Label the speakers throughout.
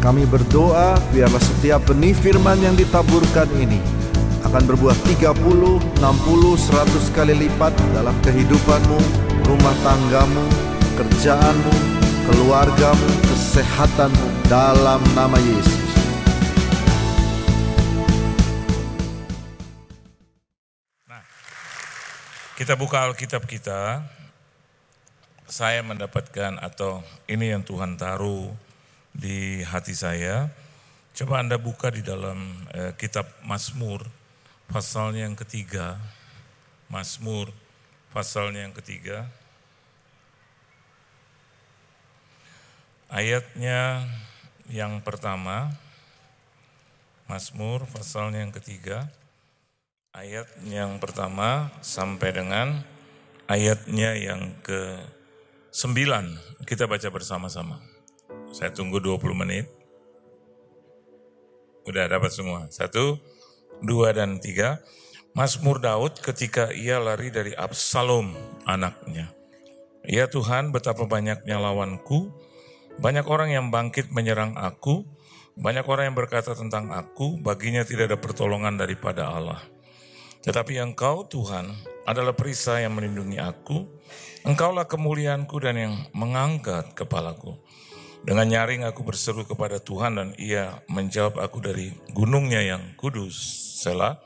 Speaker 1: Kami berdoa biarlah setiap benih firman yang ditaburkan ini akan berbuah 30, 60, 100 kali lipat dalam kehidupanmu, rumah tanggamu, kerjaanmu, keluargamu, kesehatanmu dalam nama Yesus.
Speaker 2: Kita buka Alkitab kita. Saya mendapatkan atau ini yang Tuhan taruh di hati saya. Coba Anda buka di dalam eh, kitab Mazmur pasalnya yang ketiga. Mazmur pasalnya yang ketiga. Ayatnya yang pertama. Mazmur pasalnya yang ketiga. Ayat yang pertama sampai dengan ayatnya yang ke sembilan. Kita baca bersama-sama. Saya tunggu 20 menit. Udah dapat semua. Satu, dua, dan tiga. Mazmur Daud ketika ia lari dari Absalom anaknya. Ya Tuhan betapa banyaknya lawanku, banyak orang yang bangkit menyerang aku, banyak orang yang berkata tentang aku, baginya tidak ada pertolongan daripada Allah. Tetapi engkau Tuhan adalah perisai yang melindungi aku, engkaulah kemuliaanku dan yang mengangkat kepalaku. Dengan nyaring aku berseru kepada Tuhan dan ia menjawab aku dari gunungnya yang kudus. Selah,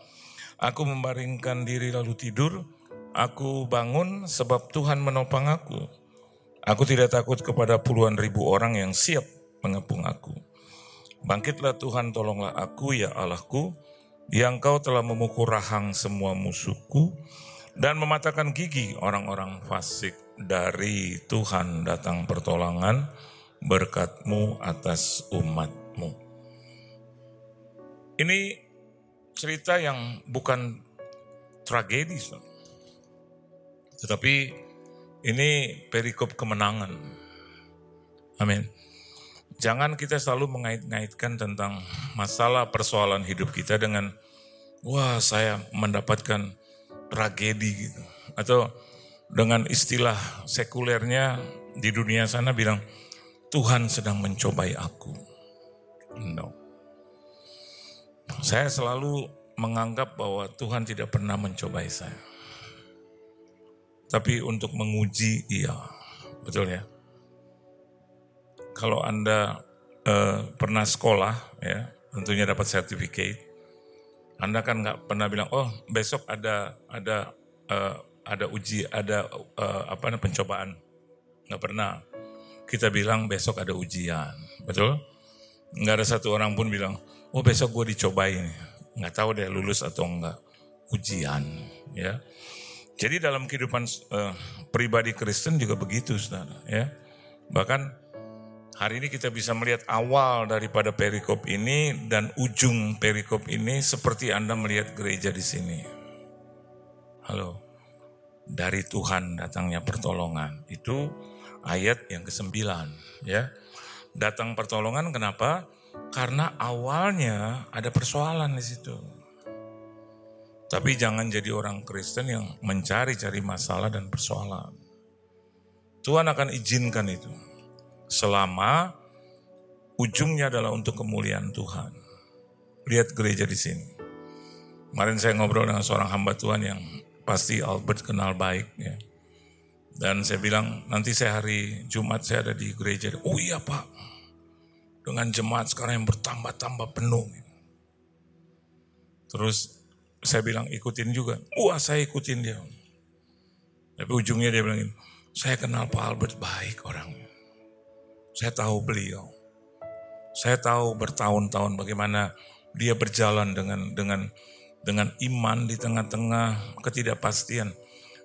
Speaker 2: aku membaringkan diri lalu tidur, aku bangun sebab Tuhan menopang aku. Aku tidak takut kepada puluhan ribu orang yang siap mengepung aku. Bangkitlah Tuhan, tolonglah aku ya Allahku, yang kau telah memukul rahang semua musuhku dan mematahkan gigi orang-orang fasik dari Tuhan datang pertolongan berkatmu atas umatmu. Ini cerita yang bukan tragedi, tetapi ini perikop kemenangan. Amin. Jangan kita selalu mengait-ngaitkan tentang masalah persoalan hidup kita dengan wah saya mendapatkan tragedi gitu. Atau dengan istilah sekulernya di dunia sana bilang Tuhan sedang mencobai aku. No. Saya selalu menganggap bahwa Tuhan tidak pernah mencobai saya. Tapi untuk menguji iya. Betul ya? kalau Anda uh, pernah sekolah, ya tentunya dapat sertifikat, Anda kan nggak pernah bilang, oh besok ada ada uh, ada uji, ada uh, apa pencobaan, nggak pernah. Kita bilang besok ada ujian, betul? Nggak ada satu orang pun bilang, oh besok gue dicobain, nggak tahu deh lulus atau enggak ujian, ya. Jadi dalam kehidupan uh, pribadi Kristen juga begitu, saudara, ya. Bahkan Hari ini kita bisa melihat awal daripada perikop ini dan ujung perikop ini seperti Anda melihat gereja di sini. Halo. Dari Tuhan datangnya pertolongan. Itu ayat yang ke-9 ya. Datang pertolongan kenapa? Karena awalnya ada persoalan di situ. Tapi jangan jadi orang Kristen yang mencari-cari masalah dan persoalan. Tuhan akan izinkan itu selama ujungnya adalah untuk kemuliaan Tuhan. Lihat gereja di sini. Kemarin saya ngobrol dengan seorang hamba Tuhan yang pasti Albert kenal baik ya. Dan saya bilang nanti saya hari Jumat saya ada di gereja. Oh iya Pak, dengan jemaat sekarang yang bertambah-tambah penuh. Terus saya bilang ikutin juga. Wah saya ikutin dia. Tapi ujungnya dia bilang, saya kenal Pak Albert baik orangnya. Saya tahu beliau. Saya tahu bertahun-tahun bagaimana dia berjalan dengan dengan dengan iman di tengah-tengah ketidakpastian.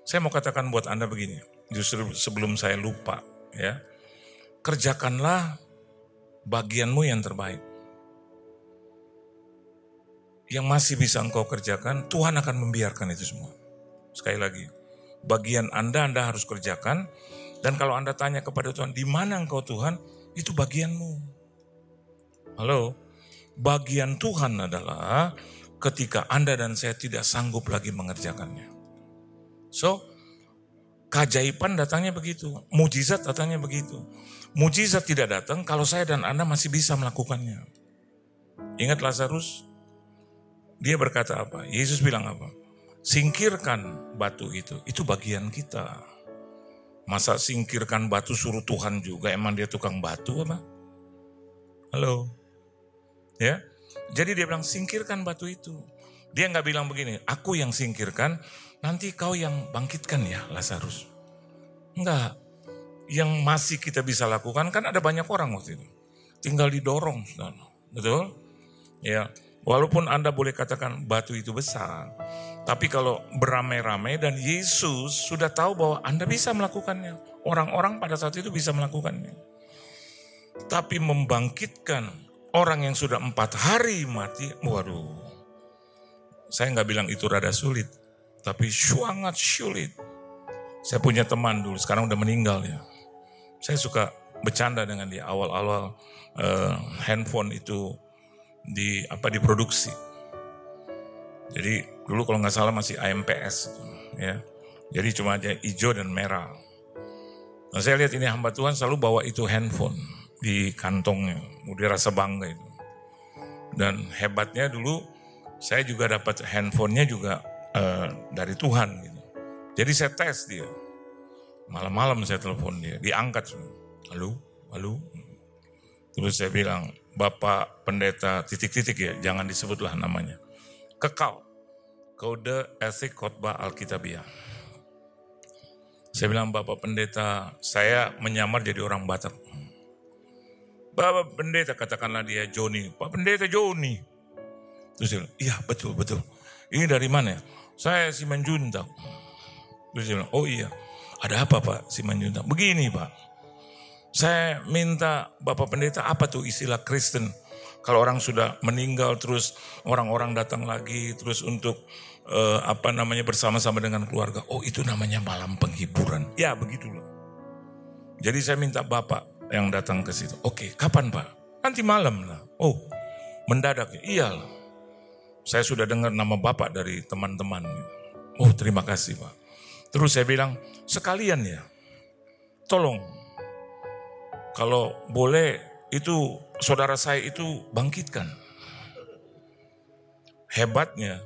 Speaker 2: Saya mau katakan buat Anda begini, justru sebelum saya lupa ya. Kerjakanlah bagianmu yang terbaik. Yang masih bisa engkau kerjakan, Tuhan akan membiarkan itu semua. Sekali lagi, bagian Anda Anda harus kerjakan, dan kalau Anda tanya kepada Tuhan, di mana engkau Tuhan? Itu bagianmu. Halo, bagian Tuhan adalah ketika Anda dan saya tidak sanggup lagi mengerjakannya. So, Keajaiban datangnya begitu, mujizat datangnya begitu. Mujizat tidak datang kalau saya dan Anda masih bisa melakukannya. Ingat Lazarus? Dia berkata apa? Yesus bilang apa? Singkirkan batu itu. Itu bagian kita. Masa singkirkan batu suruh Tuhan juga? Emang dia tukang batu apa? Halo? Ya? Jadi dia bilang singkirkan batu itu. Dia nggak bilang begini, aku yang singkirkan, nanti kau yang bangkitkan ya Lazarus. Enggak. Yang masih kita bisa lakukan kan ada banyak orang waktu itu. Tinggal didorong. Betul? Ya. Walaupun Anda boleh katakan batu itu besar, tapi kalau beramai-ramai dan Yesus sudah tahu bahwa Anda bisa melakukannya. Orang-orang pada saat itu bisa melakukannya. Tapi membangkitkan orang yang sudah empat hari mati, waduh. Saya nggak bilang itu rada sulit, tapi sangat sulit. Saya punya teman dulu, sekarang udah meninggal ya. Saya suka bercanda dengan dia awal-awal uh, handphone itu di apa diproduksi. Jadi dulu kalau nggak salah masih AMPS ya. Jadi cuma aja hijau dan merah. Nah saya lihat ini hamba Tuhan selalu bawa itu handphone di kantongnya. Dia rasa bangga itu. Dan hebatnya dulu saya juga dapat handphonenya juga uh, dari Tuhan gitu. Jadi saya tes dia. Malam-malam saya telepon dia, diangkat. Halo, halo. Terus saya bilang, Bapak Pendeta titik-titik ya, jangan disebutlah namanya. Kekal, kode etik khotbah Alkitabiah. Saya bilang, Bapak Pendeta, saya menyamar jadi orang Batak. Bapak Pendeta, katakanlah dia Joni. Pak Pendeta Joni. Terus dia bilang, iya betul, betul. Ini dari mana ya? Saya Simanjuntak. Terus dia bilang, oh iya. Ada apa Pak Simanjuntak? Begini Pak. Saya minta Bapak Pendeta apa tuh istilah Kristen? Kalau orang sudah meninggal terus orang-orang datang lagi terus untuk uh, apa namanya bersama-sama dengan keluarga. Oh itu namanya malam penghiburan. Ya begitulah. Jadi saya minta Bapak yang datang ke situ. Oke, kapan Pak? Nanti malam lah. Oh, mendadak ya? Iyalah. Saya sudah dengar nama Bapak dari teman-teman. Oh, terima kasih Pak. Terus saya bilang, sekalian ya, tolong kalau boleh itu saudara saya itu bangkitkan. Hebatnya,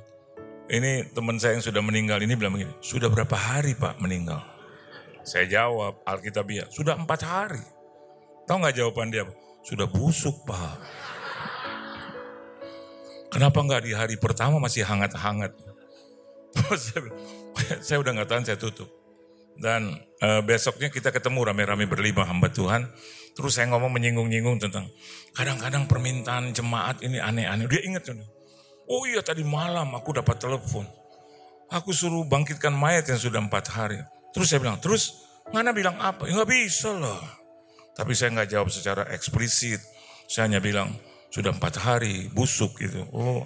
Speaker 2: ini teman saya yang sudah meninggal ini bilang begini, sudah berapa hari Pak meninggal? Saya jawab, Alkitabiah, sudah empat hari. Tahu nggak jawaban dia? Sudah busuk Pak. Kenapa nggak di hari pertama masih hangat-hangat? saya udah nggak tahan, saya tutup. Dan uh, besoknya kita ketemu rame-rame berlima hamba Tuhan. Terus saya ngomong menyinggung-nyinggung tentang kadang-kadang permintaan jemaat ini aneh-aneh. Dia ingat tuh. Oh iya tadi malam aku dapat telepon. Aku suruh bangkitkan mayat yang sudah empat hari. Terus saya bilang, terus mana bilang apa? Ya nggak bisa lah. Tapi saya nggak jawab secara eksplisit. Saya hanya bilang, sudah empat hari, busuk gitu. Oh,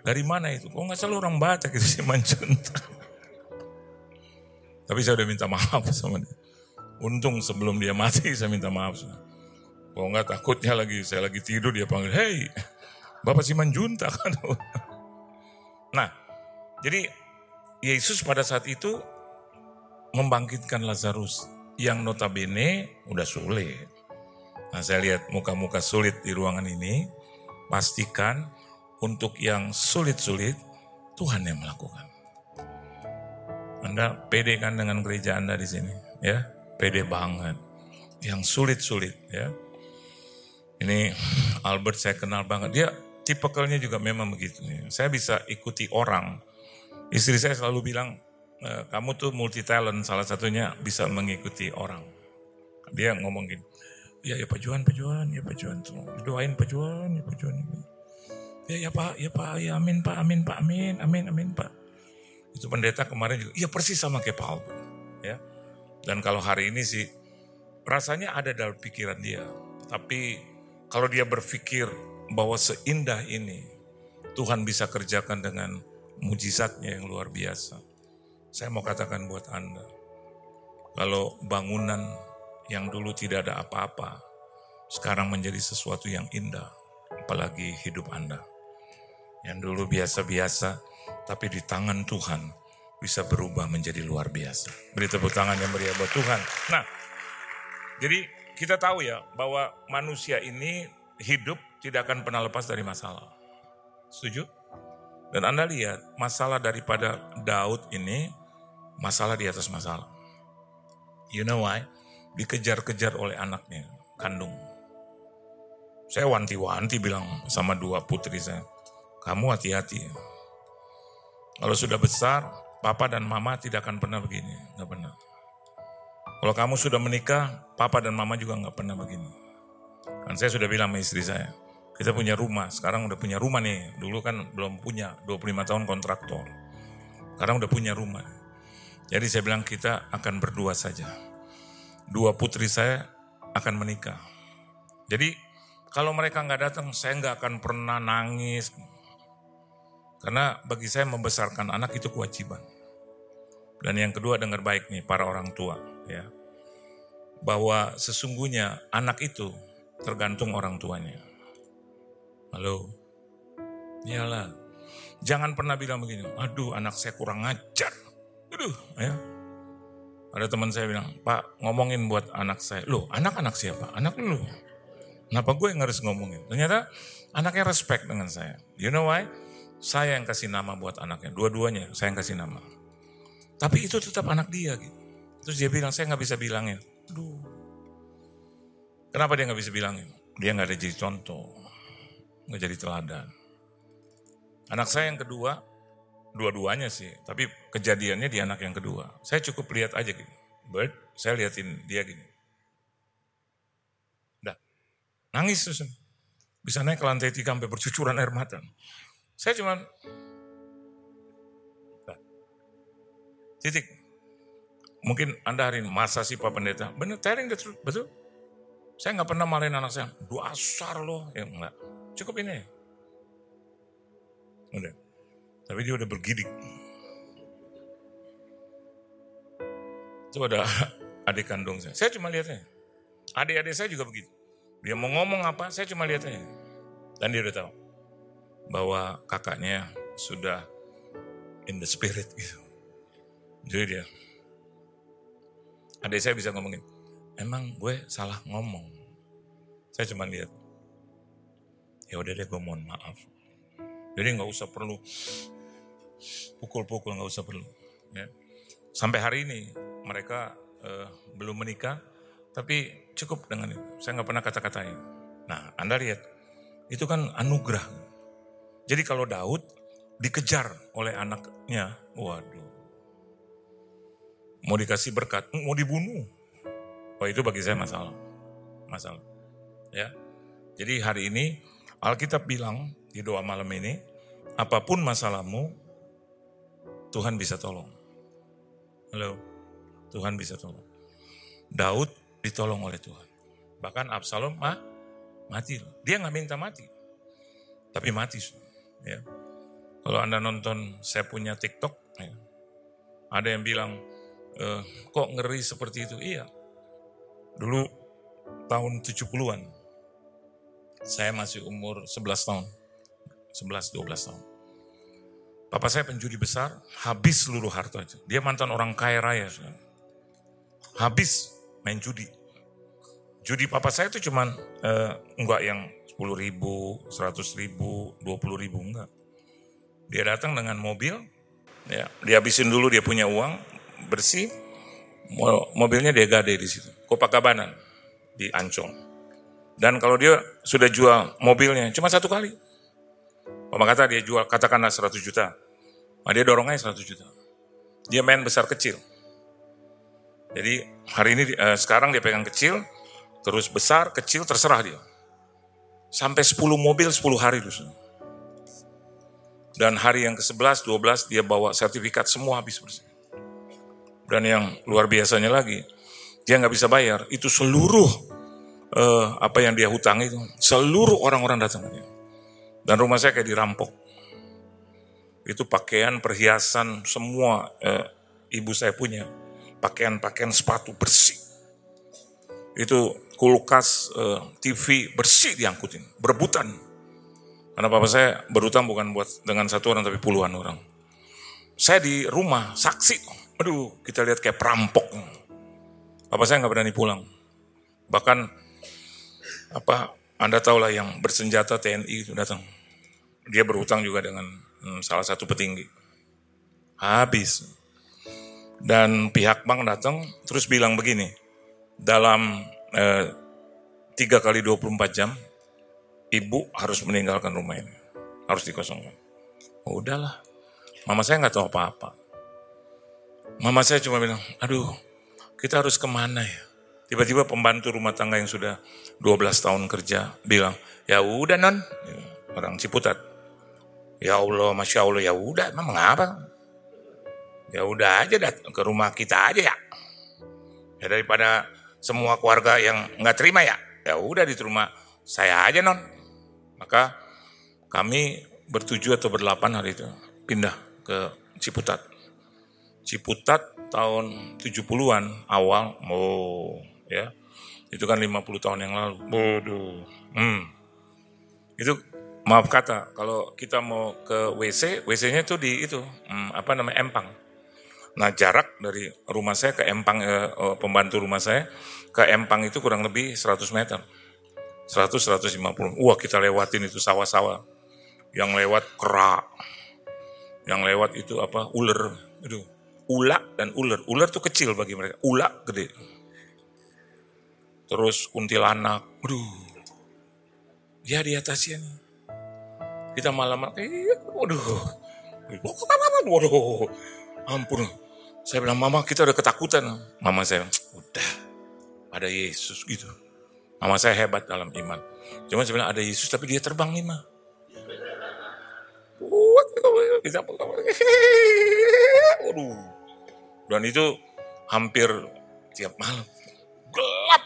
Speaker 2: dari mana itu? Oh nggak selalu orang Batak itu si Mancunta. Tapi saya udah minta maaf sama dia. Untung sebelum dia mati saya minta maaf. Kalau nggak takutnya lagi saya lagi tidur dia panggil, hei Bapak Simanjunta kan. nah, jadi Yesus pada saat itu membangkitkan Lazarus yang notabene udah sulit. Nah saya lihat muka-muka sulit di ruangan ini, pastikan untuk yang sulit-sulit Tuhan yang melakukan. Anda pede kan dengan gereja Anda di sini, ya? Pede banget. Yang sulit-sulit, ya. Ini Albert saya kenal banget. Dia tipikalnya juga memang begitu. Ya. Saya bisa ikuti orang. Istri saya selalu bilang, e, kamu tuh multi talent. Salah satunya bisa mengikuti orang. Dia ngomong gini, ya ya Pak Juan, Pak Juan, ya Pak Juan, doain Pak Juan, ya Pak Juan. Ya ya Pak, ya Pak, ya amin Pak, amin Pak, amin, amin, amin Pak. Itu pendeta kemarin juga, iya persis sama kayak Pak Albert. Ya. Dan kalau hari ini sih, rasanya ada dalam pikiran dia. Tapi kalau dia berpikir bahwa seindah ini, Tuhan bisa kerjakan dengan mujizatnya yang luar biasa. Saya mau katakan buat Anda, kalau bangunan yang dulu tidak ada apa-apa, sekarang menjadi sesuatu yang indah, apalagi hidup Anda. Yang dulu biasa-biasa, tapi di tangan Tuhan bisa berubah menjadi luar biasa. Beri tepuk tangan yang meriah buat Tuhan. Nah, jadi kita tahu ya bahwa manusia ini hidup tidak akan pernah lepas dari masalah. Setuju? Dan Anda lihat masalah daripada Daud ini masalah di atas masalah. You know why? Dikejar-kejar oleh anaknya, kandung. Saya wanti-wanti bilang sama dua putri saya, kamu hati-hati. Kalau sudah besar, papa dan mama tidak akan pernah begini. Nggak pernah. Kalau kamu sudah menikah, papa dan mama juga nggak pernah begini. Kan saya sudah bilang sama istri saya, kita punya rumah, sekarang udah punya rumah nih. Dulu kan belum punya, 25 tahun kontraktor. Sekarang udah punya rumah. Jadi saya bilang kita akan berdua saja. Dua putri saya akan menikah. Jadi kalau mereka nggak datang, saya nggak akan pernah nangis. Karena bagi saya membesarkan anak itu kewajiban. Dan yang kedua dengar baik nih para orang tua ya. Bahwa sesungguhnya anak itu tergantung orang tuanya. Halo. Iyalah. Jangan pernah bilang begini, aduh anak saya kurang ajar. Aduh, ya. Ada teman saya bilang, Pak ngomongin buat anak saya. Loh, anak-anak siapa? Anak lu. Kenapa gue yang harus ngomongin? Ternyata anaknya respect dengan saya. You know why? Saya yang kasih nama buat anaknya. Dua-duanya saya yang kasih nama. Tapi itu tetap anak dia gitu. Terus dia bilang, saya nggak bisa bilangin. Aduh. Kenapa dia nggak bisa bilangin? Dia nggak ada jadi contoh. Nggak jadi teladan. Anak saya yang kedua, dua-duanya sih. Tapi kejadiannya di anak yang kedua. Saya cukup lihat aja gini. Bird, saya liatin dia gini. Nangis terus. Bisa naik ke lantai tiga sampai bercucuran air mata. Saya cuma titik. Mungkin Anda hari ini, masa sih Pak Pendeta? Benar, telling the truth, betul. Saya nggak pernah marahin anak saya. Dua asar loh. Ya enggak. Cukup ini. Udah. Tapi dia udah bergidik. Itu ada adik kandung saya. Saya cuma lihatnya. Adik-adik saya juga begitu. Dia mau ngomong apa, saya cuma lihat aja. Dan dia udah tahu bahwa kakaknya sudah in the spirit gitu. Jadi dia, adik saya bisa ngomongin, emang gue salah ngomong. Saya cuma lihat, ya udah deh gue mohon maaf. Jadi nggak usah perlu pukul-pukul nggak usah perlu. Ya. Sampai hari ini mereka uh, belum menikah, tapi cukup dengan itu. Saya nggak pernah kata-katain. Nah, Anda lihat, itu kan anugerah. Jadi kalau Daud dikejar oleh anaknya, waduh. Mau dikasih berkat, mau dibunuh. Oh itu bagi saya masalah. Masalah. Ya. Jadi hari ini Alkitab bilang di doa malam ini, apa pun masalahmu, Tuhan bisa tolong. Halo, Tuhan bisa tolong. Daud ditolong oleh Tuhan. Bahkan Absalom mah mati. Dia nggak minta mati, tapi mati. Ya. Kalau anda nonton saya punya TikTok, ya, ada yang bilang e, kok ngeri seperti itu. Iya, dulu tahun 70-an, saya masih umur 11 tahun, 11-12 tahun. Papa saya penjudi besar, habis seluruh harta itu. Dia mantan orang kaya raya. Habis main judi. Judi papa saya itu cuman uh, enggak yang 10 ribu, 100 ribu, 20 ribu, enggak. Dia datang dengan mobil, ya, dia habisin dulu dia punya uang, bersih, mobilnya dia gade di situ. Copacabana di Ancol. Dan kalau dia sudah jual mobilnya cuma satu kali. Papa kata dia jual katakanlah 100 juta. Nah, dia dorong aja 100 juta. Dia main besar kecil. Jadi hari ini eh, sekarang dia pegang kecil, terus besar, kecil terserah dia. Sampai 10 mobil 10 hari itu. Dan hari yang ke-11, 12 dia bawa sertifikat semua habis bersih. Dan yang luar biasanya lagi, dia nggak bisa bayar. Itu seluruh eh, apa yang dia hutang itu, seluruh orang-orang datang ke. Dan rumah saya kayak dirampok. Itu pakaian, perhiasan, semua eh, ibu saya punya pakaian-pakaian sepatu bersih. Itu kulkas, eh, TV bersih diangkutin, berebutan. Karena papa saya berutang bukan buat dengan satu orang tapi puluhan orang. saya di rumah, saksi. Aduh, kita lihat kayak perampok. Apa saya nggak berani pulang. Bahkan apa Anda tahu lah yang bersenjata TNI itu datang. Dia berhutang juga dengan hmm, salah satu petinggi. Habis. Dan pihak bank datang terus bilang begini, dalam eh, 3 kali 24 jam, ibu harus meninggalkan rumah ini. Harus dikosongkan. Oh, udahlah, Mama saya nggak tahu apa-apa. Mama saya cuma bilang, aduh, kita harus ke mana ya? Tiba-tiba pembantu rumah tangga yang sudah 12 tahun kerja bilang, ya udah non, orang Ciputat. Ya Allah, masya Allah, ya udah, emang mengapa? Ya udah aja datang ke rumah kita aja ya. Ya daripada semua keluarga yang nggak terima ya, ya udah di rumah saya aja non. Maka kami bertujuh atau berdelapan hari itu pindah ke Ciputat. Ciputat tahun 70-an awal, oh ya, itu kan 50 tahun yang lalu. Bodoh. Hmm. Itu maaf kata, kalau kita mau ke WC, WC-nya itu di itu, hmm, apa namanya, Empang. Nah jarak dari rumah saya ke Empang, eh, oh, pembantu rumah saya, ke Empang itu kurang lebih 100 meter. 100-150. Wah kita lewatin itu sawah-sawah. Yang lewat kerak, yang lewat itu apa ular itu ula dan ular ular tuh kecil bagi mereka ula gede terus kuntilanak aduh ya di atasnya nih kita malam eh, waduh waduh ampun saya bilang mama kita udah ketakutan mama saya udah ada Yesus gitu mama saya hebat dalam iman cuma saya bilang ada Yesus tapi dia terbang nih Waduh. Dan itu hampir tiap malam. Gelap.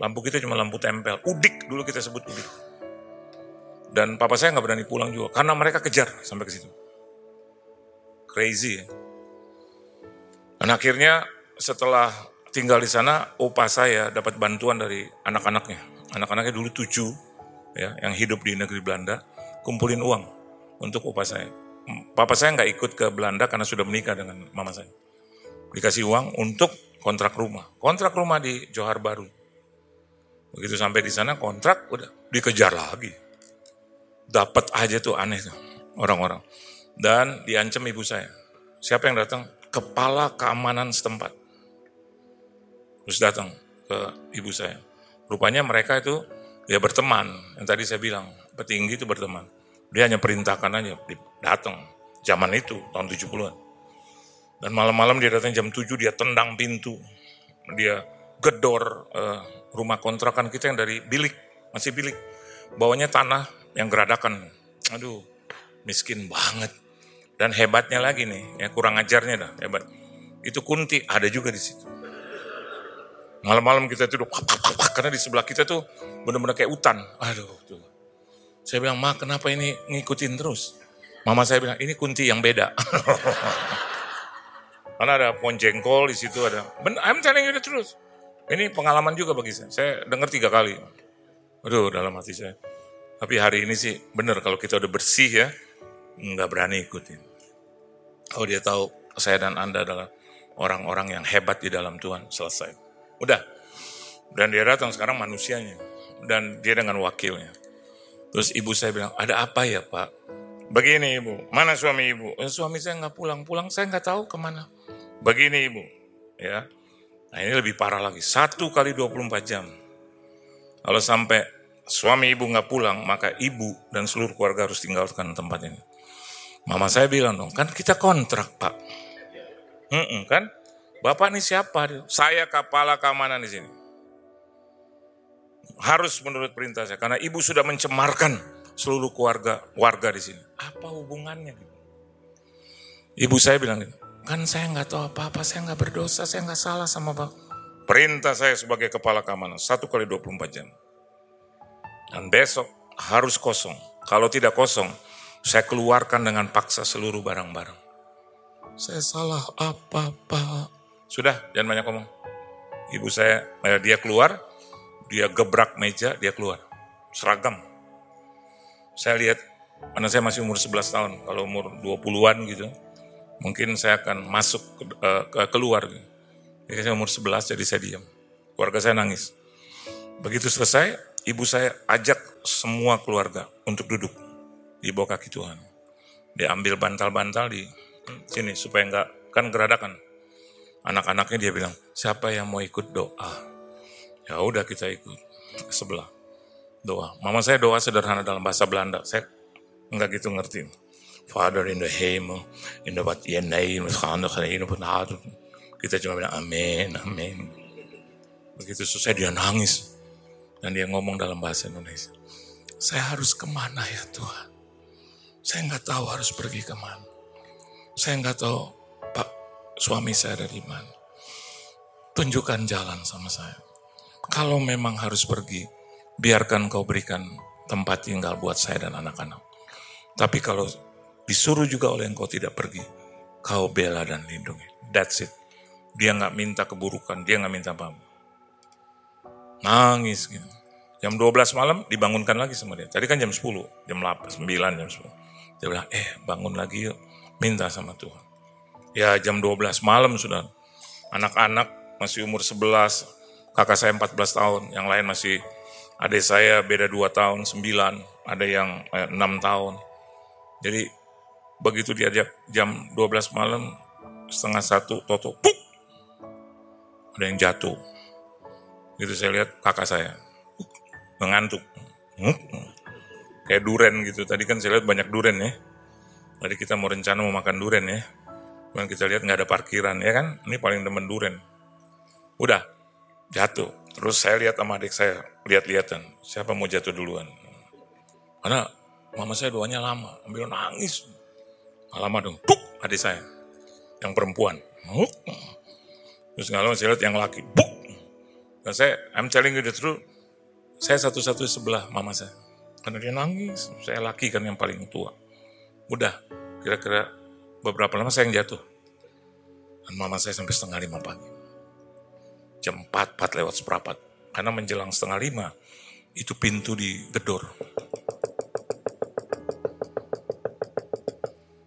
Speaker 2: Lampu kita cuma lampu tempel. Udik dulu kita sebut udik. Dan papa saya nggak berani pulang juga. Karena mereka kejar sampai ke situ. Crazy ya. Dan akhirnya setelah tinggal di sana, opa saya dapat bantuan dari anak-anaknya. Anak-anaknya dulu tujuh, ya, yang hidup di negeri Belanda, kumpulin uang untuk upah saya. Papa saya nggak ikut ke Belanda karena sudah menikah dengan mama saya. Dikasih uang untuk kontrak rumah. Kontrak rumah di Johar Baru. Begitu sampai di sana kontrak udah dikejar lagi. Dapat aja tuh aneh tuh orang-orang. Dan diancam ibu saya. Siapa yang datang? Kepala keamanan setempat. Terus datang ke ibu saya. Rupanya mereka itu ya berteman. Yang tadi saya bilang, petinggi itu berteman dia hanya perintahkan aja, datang. Zaman itu, tahun 70-an. Dan malam-malam dia datang jam 7, dia tendang pintu. Dia gedor uh, rumah kontrakan kita yang dari bilik, masih bilik. Bawahnya tanah yang geradakan. Aduh, miskin banget. Dan hebatnya lagi nih, ya kurang ajarnya dah, hebat. Itu kunti ada juga di situ. Malam-malam kita tuh karena di sebelah kita tuh benar-benar kayak hutan. Aduh, tuh. Saya bilang, Ma kenapa ini ngikutin terus? Mama saya bilang, ini kunti yang beda. Karena ada pohon jengkol di situ ada. Ben, I'm telling you the truth. Ini pengalaman juga bagi saya. Saya dengar tiga kali. Aduh, dalam hati saya. Tapi hari ini sih benar kalau kita udah bersih ya, nggak berani ikutin. Oh dia tahu saya dan Anda adalah orang-orang yang hebat di dalam Tuhan. Selesai. Udah. Dan dia datang sekarang manusianya. Dan dia dengan wakilnya. Terus ibu saya bilang, ada apa ya pak? Begini ibu, mana suami ibu? Eh, suami saya nggak pulang, pulang saya nggak tahu ke mana. Begini ibu, ya. Nah ini lebih parah lagi, satu kali 24 jam. Kalau sampai suami ibu nggak pulang, maka ibu dan seluruh keluarga harus tinggalkan tempat ini. Mama saya bilang dong, kan kita kontrak pak. Mm -mm, kan? Bapak ini siapa? Saya kepala keamanan di sini. Harus menurut perintah saya. Karena ibu sudah mencemarkan seluruh keluarga warga di sini. Apa hubungannya? Ibu saya bilang gitu, kan saya nggak tahu apa-apa, saya nggak berdosa, saya nggak salah sama bapak. Perintah saya sebagai kepala keamanan, satu kali 24 jam. Dan besok harus kosong. Kalau tidak kosong, saya keluarkan dengan paksa seluruh barang-barang. Saya salah apa, Pak? Sudah, jangan banyak ngomong. Ibu saya, eh, dia keluar, dia gebrak meja, dia keluar. Seragam. Saya lihat, karena saya masih umur 11 tahun, kalau umur 20-an gitu, mungkin saya akan masuk ke, uh, ke keluar. Jadi saya umur 11 jadi saya diam. Keluarga saya nangis. Begitu selesai, ibu saya ajak semua keluarga untuk duduk di bawah kaki Tuhan. Dia ambil bantal-bantal di sini supaya enggak kan geradakan. Anak-anaknya dia bilang, siapa yang mau ikut doa? Ya udah kita ikut sebelah doa. Mama saya doa sederhana dalam bahasa Belanda. Saya enggak gitu ngerti. Father in the hemel, in the what your name Kita cuma bilang amin, amin. Begitu selesai dia nangis. Dan dia ngomong dalam bahasa Indonesia. Saya harus ke mana ya Tuhan? Saya nggak tahu harus pergi ke mana. Saya nggak tahu Pak suami saya dari mana. Tunjukkan jalan sama saya. Kalau memang harus pergi, biarkan kau berikan tempat tinggal buat saya dan anak-anak. Tapi kalau disuruh juga oleh engkau tidak pergi, kau bela dan lindungi. That's it. Dia nggak minta keburukan, dia nggak minta apa-apa. Nangis gitu. Jam 12 malam dibangunkan lagi sama dia. Tadi kan jam 10, jam 8, 9, jam 10. Dia bilang, eh bangun lagi yuk, minta sama Tuhan. Ya jam 12 malam sudah. Anak-anak masih umur 11, kakak saya 14 tahun, yang lain masih adik saya beda 2 tahun, 9, ada yang eh, 6 tahun. Jadi begitu diajak jam 12 malam, setengah satu, toto, puk, ada yang jatuh. Gitu saya lihat kakak saya, mengantuk. Kayak duren gitu. Tadi kan saya lihat banyak duren ya. Tadi kita mau rencana mau makan duren ya. Cuman kita lihat nggak ada parkiran ya kan. Ini paling demen duren. Udah jatuh. Terus saya lihat sama adik saya lihat-lihatan. Siapa mau jatuh duluan? Karena mama saya doanya lama. Ambil nangis. Lama dong. Puk, adik saya. Yang perempuan. Puk. Terus nggak lama saya lihat yang laki. Puk. Dan saya, I'm telling you the truth, saya satu-satu sebelah mama saya. Karena dia nangis, saya laki kan yang paling tua. Udah, kira-kira beberapa lama saya yang jatuh. Dan mama saya sampai setengah lima pagi. Jam empat, empat lewat seperempat. Karena menjelang setengah lima, itu pintu digedor.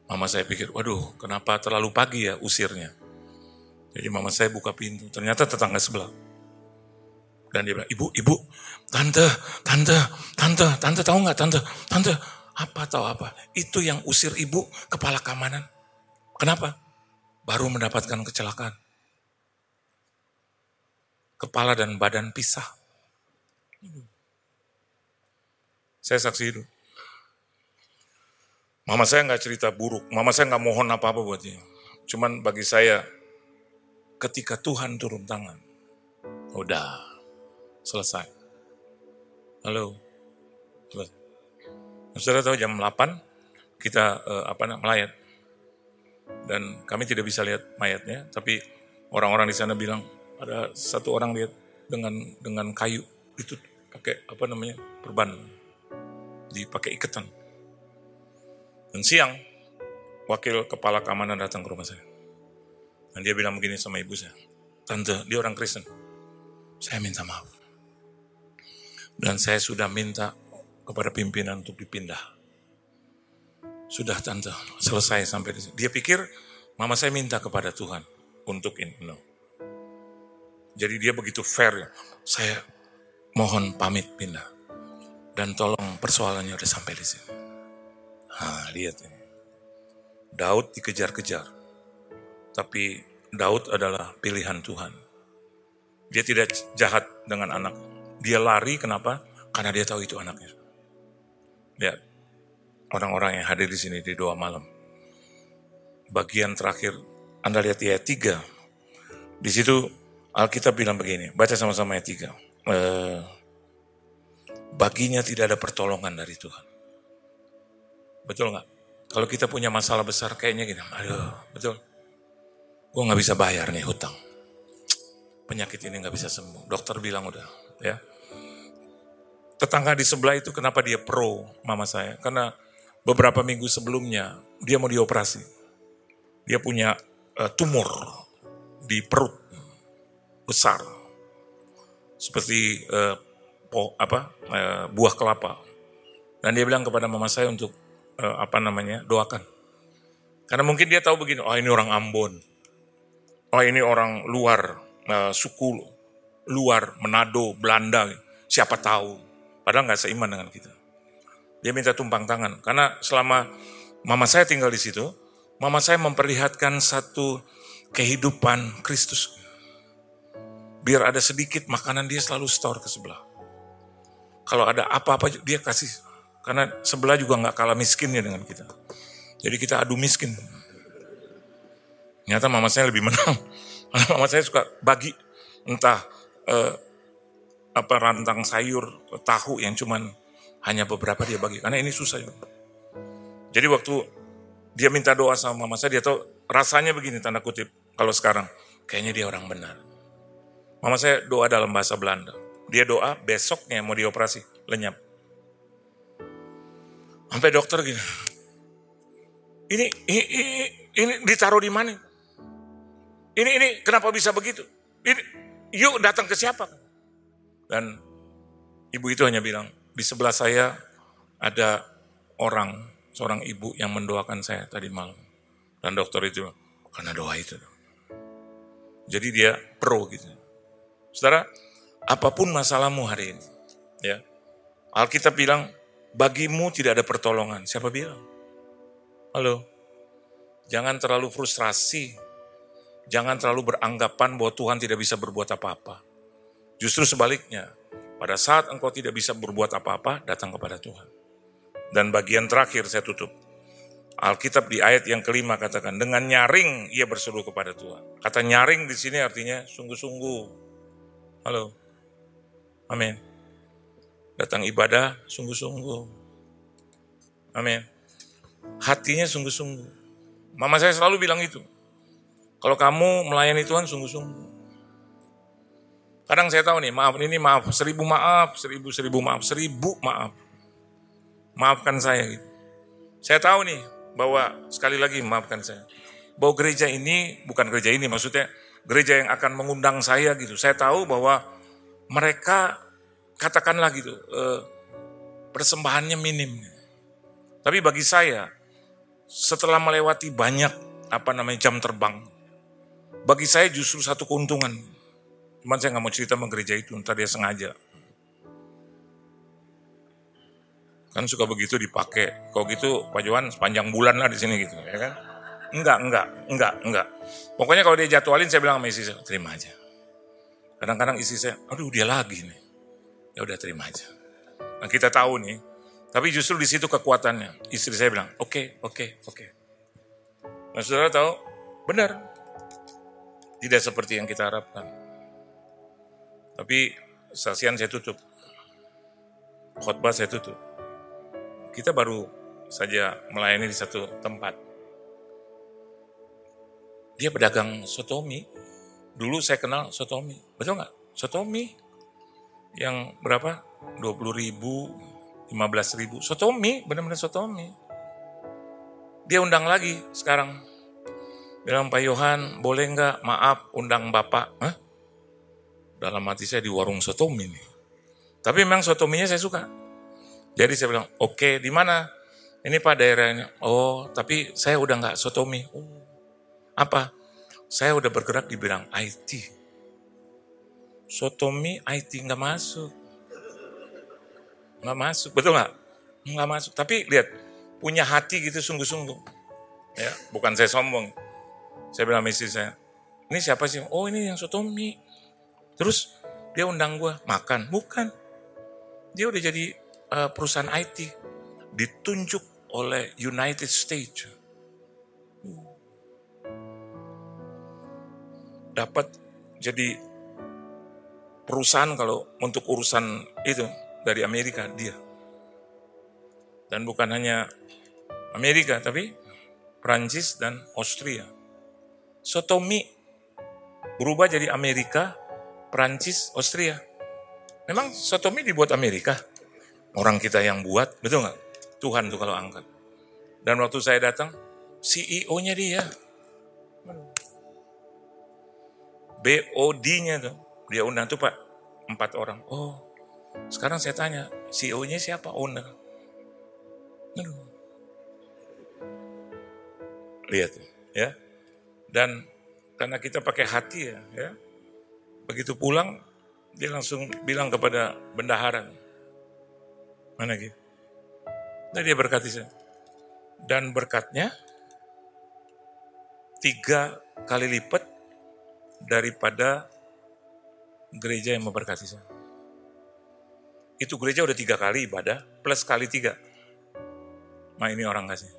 Speaker 2: Mama saya pikir, waduh kenapa terlalu pagi ya usirnya. Jadi mama saya buka pintu, ternyata tetangga sebelah. Dan dia bilang, ibu, ibu, tante, tante, tante, tante tahu nggak tante, tante, apa tahu apa? Itu yang usir ibu kepala keamanan. Kenapa? Baru mendapatkan kecelakaan. Kepala dan badan pisah. Saya saksi itu. Mama saya nggak cerita buruk, mama saya nggak mohon apa-apa buat dia. Cuman bagi saya, ketika Tuhan turun tangan, udah selesai. Halo. Selesai. Saudara tahu jam 8 kita uh, apa namanya melayat. Dan kami tidak bisa lihat mayatnya, tapi orang-orang di sana bilang ada satu orang lihat dengan dengan kayu itu pakai apa namanya perban dipakai ikatan. Dan siang wakil kepala keamanan datang ke rumah saya. Dan dia bilang begini sama ibu saya, Tante, dia orang Kristen. Saya minta maaf. Dan saya sudah minta kepada pimpinan untuk dipindah. Sudah tante, selesai sampai di sini. Dia pikir mama saya minta kepada Tuhan untuk ini. No. Jadi dia begitu fair. Ya. Saya mohon pamit pindah. Dan tolong persoalannya udah sampai di sini. Nah, lihat ini. Daud dikejar-kejar. Tapi Daud adalah pilihan Tuhan. Dia tidak jahat dengan anak dia lari kenapa? Karena dia tahu itu anaknya. Lihat, orang-orang yang hadir di sini di doa malam. Bagian terakhir, Anda lihat di ayat 3. Di situ Alkitab bilang begini, baca sama-sama ayat 3. Eh, baginya tidak ada pertolongan dari Tuhan. Betul nggak? Kalau kita punya masalah besar kayaknya gini, aduh, betul. Gue nggak bisa bayar nih hutang. Penyakit ini nggak bisa sembuh. Dokter bilang udah, ya tetangga di sebelah itu kenapa dia pro mama saya? Karena beberapa minggu sebelumnya dia mau dioperasi. Dia punya uh, tumor di perut besar. Seperti uh, po, apa uh, buah kelapa. Dan dia bilang kepada mama saya untuk uh, apa namanya? doakan. Karena mungkin dia tahu begini, oh ini orang Ambon. Oh ini orang luar, uh, suku luar, Manado, Belanda. Siapa tahu. Padahal nggak seiman dengan kita. Dia minta tumpang tangan. Karena selama mama saya tinggal di situ, mama saya memperlihatkan satu kehidupan Kristus. Biar ada sedikit makanan dia selalu store ke sebelah. Kalau ada apa-apa dia kasih. Karena sebelah juga nggak kalah miskinnya dengan kita. Jadi kita adu miskin. Nyata mama saya lebih menang. Mama saya suka bagi entah eh, apa rantang sayur, tahu yang cuman hanya beberapa dia bagi. Karena ini susah juga. Jadi waktu dia minta doa sama mama saya, dia tahu rasanya begini tanda kutip. Kalau sekarang, kayaknya dia orang benar. Mama saya doa dalam bahasa Belanda. Dia doa besoknya mau dioperasi, lenyap. Sampai dokter gini. Ini ini, ini, ini ditaruh di mana? Ini ini kenapa bisa begitu? Ini yuk datang ke siapa? Dan ibu itu hanya bilang, di sebelah saya ada orang, seorang ibu yang mendoakan saya tadi malam. Dan dokter itu, karena doa itu. Jadi dia pro gitu. Saudara, apa pun masalahmu hari ini, ya Alkitab bilang, bagimu tidak ada pertolongan. Siapa bilang? Halo? Jangan terlalu frustrasi. Jangan terlalu beranggapan bahwa Tuhan tidak bisa berbuat apa-apa. Justru sebaliknya, pada saat engkau tidak bisa berbuat apa-apa, datang kepada Tuhan. Dan bagian terakhir saya tutup. Alkitab di ayat yang kelima katakan, dengan nyaring ia berseru kepada Tuhan. Kata nyaring di sini artinya sungguh-sungguh. Halo? Amin. Datang ibadah sungguh-sungguh. Amin. Hatinya sungguh-sungguh. Mama saya selalu bilang itu. Kalau kamu melayani Tuhan sungguh-sungguh. Kadang saya tahu nih, maaf ini maaf, seribu maaf, seribu seribu maaf, seribu maaf. Maafkan saya gitu. Saya tahu nih bahwa sekali lagi maafkan saya. Bahwa gereja ini bukan gereja ini maksudnya gereja yang akan mengundang saya gitu. Saya tahu bahwa mereka katakanlah gitu eh, persembahannya minim. Tapi bagi saya setelah melewati banyak apa namanya jam terbang, bagi saya justru satu keuntungan. Cuman saya nggak mau cerita sama gereja itu, ntar dia sengaja. Kan suka begitu dipakai. Kalau gitu Pak Johan sepanjang bulan lah di sini gitu, ya kan? Enggak, enggak, enggak, enggak. Pokoknya kalau dia jadwalin saya bilang sama istri saya, terima aja. Kadang-kadang istri saya, aduh dia lagi nih. Ya udah terima aja. Nah kita tahu nih, tapi justru di situ kekuatannya. Istri saya bilang, oke, okay, oke, okay, oke. Okay. Nah saudara tahu, benar. Tidak seperti yang kita harapkan. Tapi saksian saya tutup. Khotbah saya tutup. Kita baru saja melayani di satu tempat. Dia pedagang sotomi, Dulu saya kenal Sotomi. Betul nggak? Sotomi. Yang berapa? 20 ribu, 15 ribu. Sotomi, benar-benar Sotomi. Dia undang lagi sekarang. Bilang Pak Yohan, boleh nggak maaf undang Bapak? Hah? Dalam hati saya di warung Sotomi nih. Tapi memang Sotominya saya suka. Jadi saya bilang, oke okay, di mana? Ini Pak daerahnya. Oh, tapi saya udah nggak Sotomi. Oh, apa? Saya udah bergerak di bidang IT. Sotomi IT nggak masuk. Nggak masuk, betul nggak? Nggak masuk. Tapi lihat, punya hati gitu sungguh-sungguh. Ya, bukan saya sombong. Saya bilang istri saya, ini siapa sih? Oh ini yang Sotomi. Terus dia undang gue makan, bukan. Dia udah jadi uh, perusahaan IT, ditunjuk oleh United States dapat jadi perusahaan kalau untuk urusan itu dari Amerika dia. Dan bukan hanya Amerika tapi Prancis dan Austria. Sotomi berubah jadi Amerika, Prancis, Austria. Memang Sotomi dibuat Amerika. Orang kita yang buat, betul nggak? Tuhan tuh kalau angkat. Dan waktu saya datang, CEO-nya dia. BOD-nya tuh. Dia undang tuh Pak, empat orang. Oh, sekarang saya tanya, CEO-nya siapa? Owner. Aduh. Lihat ya. Dan karena kita pakai hati ya, ya. Begitu pulang dia langsung bilang kepada bendahara, mana gitu? Dan dia berkati saya. Dan berkatnya tiga kali lipat daripada gereja yang memberkati saya. Itu gereja udah tiga kali ibadah, plus kali tiga. Nah ini orang kasih.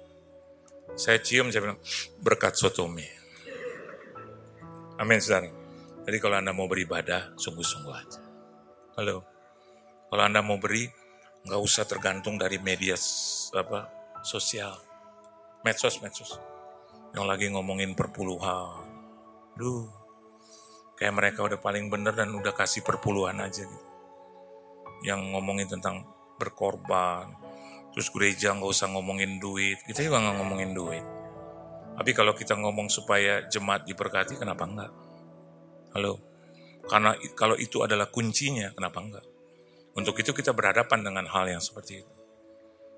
Speaker 2: Saya cium, saya bilang, berkat sotomi. Amin, saudara. Jadi kalau Anda mau beribadah, sungguh-sungguh aja. Halo. Kalau Anda mau beri, nggak usah tergantung dari media apa sosial. Medsos, medsos. Yang lagi ngomongin perpuluhan. Duh, kayak mereka udah paling bener dan udah kasih perpuluhan aja gitu. Yang ngomongin tentang berkorban, terus gereja nggak usah ngomongin duit, kita juga nggak ngomongin duit. Tapi kalau kita ngomong supaya jemaat diberkati, kenapa enggak? Halo? Karena kalau itu adalah kuncinya, kenapa enggak? Untuk itu kita berhadapan dengan hal yang seperti itu.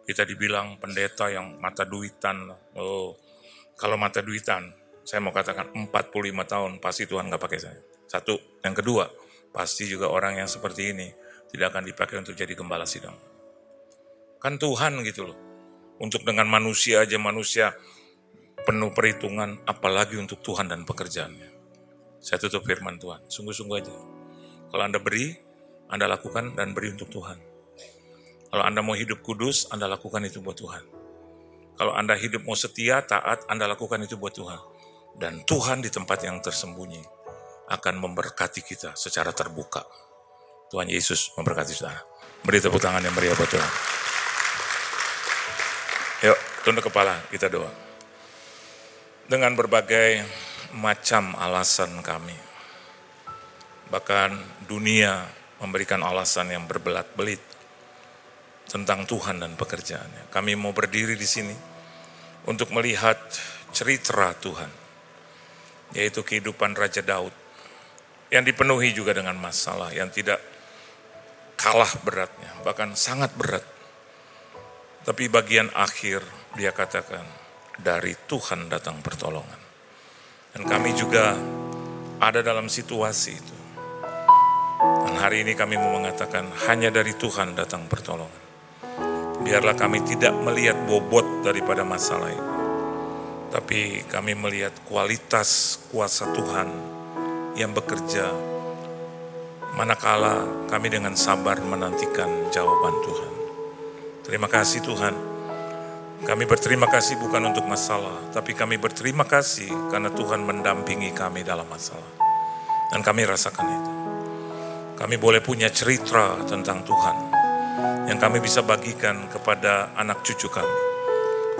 Speaker 2: Kita dibilang pendeta yang mata duitan. Oh, kalau mata duitan, saya mau katakan 45 tahun pasti Tuhan nggak pakai saya. Satu. Yang kedua, pasti juga orang yang seperti ini tidak akan dipakai untuk jadi gembala sidang. Kan Tuhan gitu loh. Untuk dengan manusia aja manusia penuh perhitungan, apalagi untuk Tuhan dan pekerjaannya. Saya tutup firman Tuhan, sungguh-sungguh aja. Kalau Anda beri, Anda lakukan dan beri untuk Tuhan. Kalau Anda mau hidup kudus, Anda lakukan itu buat Tuhan. Kalau Anda hidup mau setia, taat, Anda lakukan itu buat Tuhan. Dan Tuhan di tempat yang tersembunyi akan memberkati kita secara terbuka. Tuhan Yesus memberkati saudara. Beri tepuk tangan yang meriah buat Tuhan. Yuk, tunduk kepala, kita doa. Dengan berbagai macam alasan kami. Bahkan dunia memberikan alasan yang berbelat-belit tentang Tuhan dan pekerjaannya. Kami mau berdiri di sini untuk melihat cerita Tuhan, yaitu kehidupan Raja Daud yang dipenuhi juga dengan masalah yang tidak kalah beratnya, bahkan sangat berat. Tapi bagian akhir dia katakan, dari Tuhan datang pertolongan. Dan kami juga ada dalam situasi itu. Dan hari ini kami mau mengatakan hanya dari Tuhan datang pertolongan. Biarlah kami tidak melihat bobot daripada masalah itu. Tapi kami melihat kualitas kuasa Tuhan yang bekerja. Manakala kami dengan sabar menantikan jawaban Tuhan. Terima kasih Tuhan kami berterima kasih bukan untuk masalah, tapi kami berterima kasih karena Tuhan mendampingi kami dalam masalah. Dan kami rasakan itu. Kami boleh punya cerita tentang Tuhan yang kami bisa bagikan kepada anak cucu kami.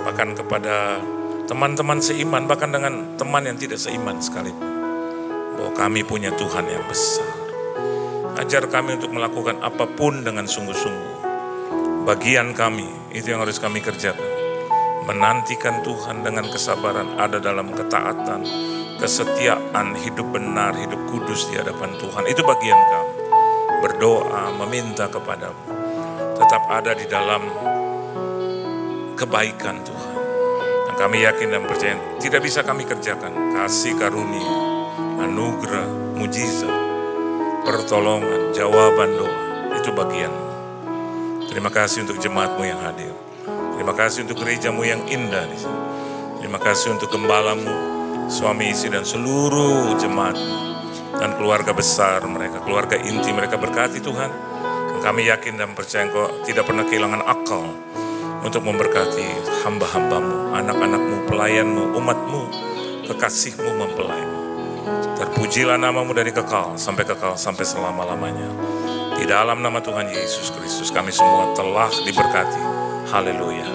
Speaker 2: Bahkan kepada teman-teman seiman, bahkan dengan teman yang tidak seiman sekalipun. Bahwa kami punya Tuhan yang besar. Ajar kami untuk melakukan apa pun dengan sungguh-sungguh. Bagian kami, itu yang harus kami kerjakan menantikan Tuhan dengan kesabaran ada dalam ketaatan, kesetiaan, hidup benar, hidup kudus di hadapan Tuhan. Itu bagian kami. Berdoa, meminta kepadamu. Tetap ada di dalam kebaikan Tuhan. Dan kami yakin dan percaya tidak bisa kami kerjakan. Kasih karunia, anugerah, mujizat, pertolongan, jawaban doa. Itu bagianmu. Terima kasih untuk jemaatmu yang hadir. Terima kasih untuk gerejamu yang indah di sini. Terima kasih untuk gembalamu, suami istri dan seluruh jemaatmu. Dan keluarga besar mereka, keluarga inti mereka berkati Tuhan. Kami yakin dan percaya engkau tidak pernah kehilangan akal untuk memberkati hamba-hambamu, anak-anakmu, pelayanmu, umatmu, kekasihmu, mempelaimu. Terpujilah namamu dari kekal sampai kekal sampai selama-lamanya. Di dalam nama Tuhan Yesus Kristus kami semua telah diberkati. Haleluya.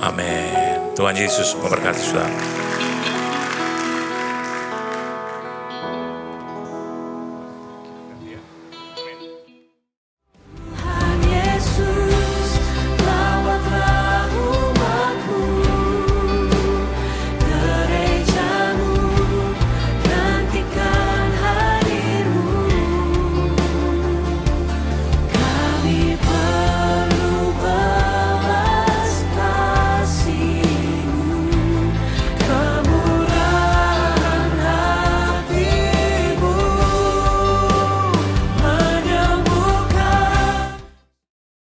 Speaker 2: Amin. Tuhan Yesus memberkati saudara.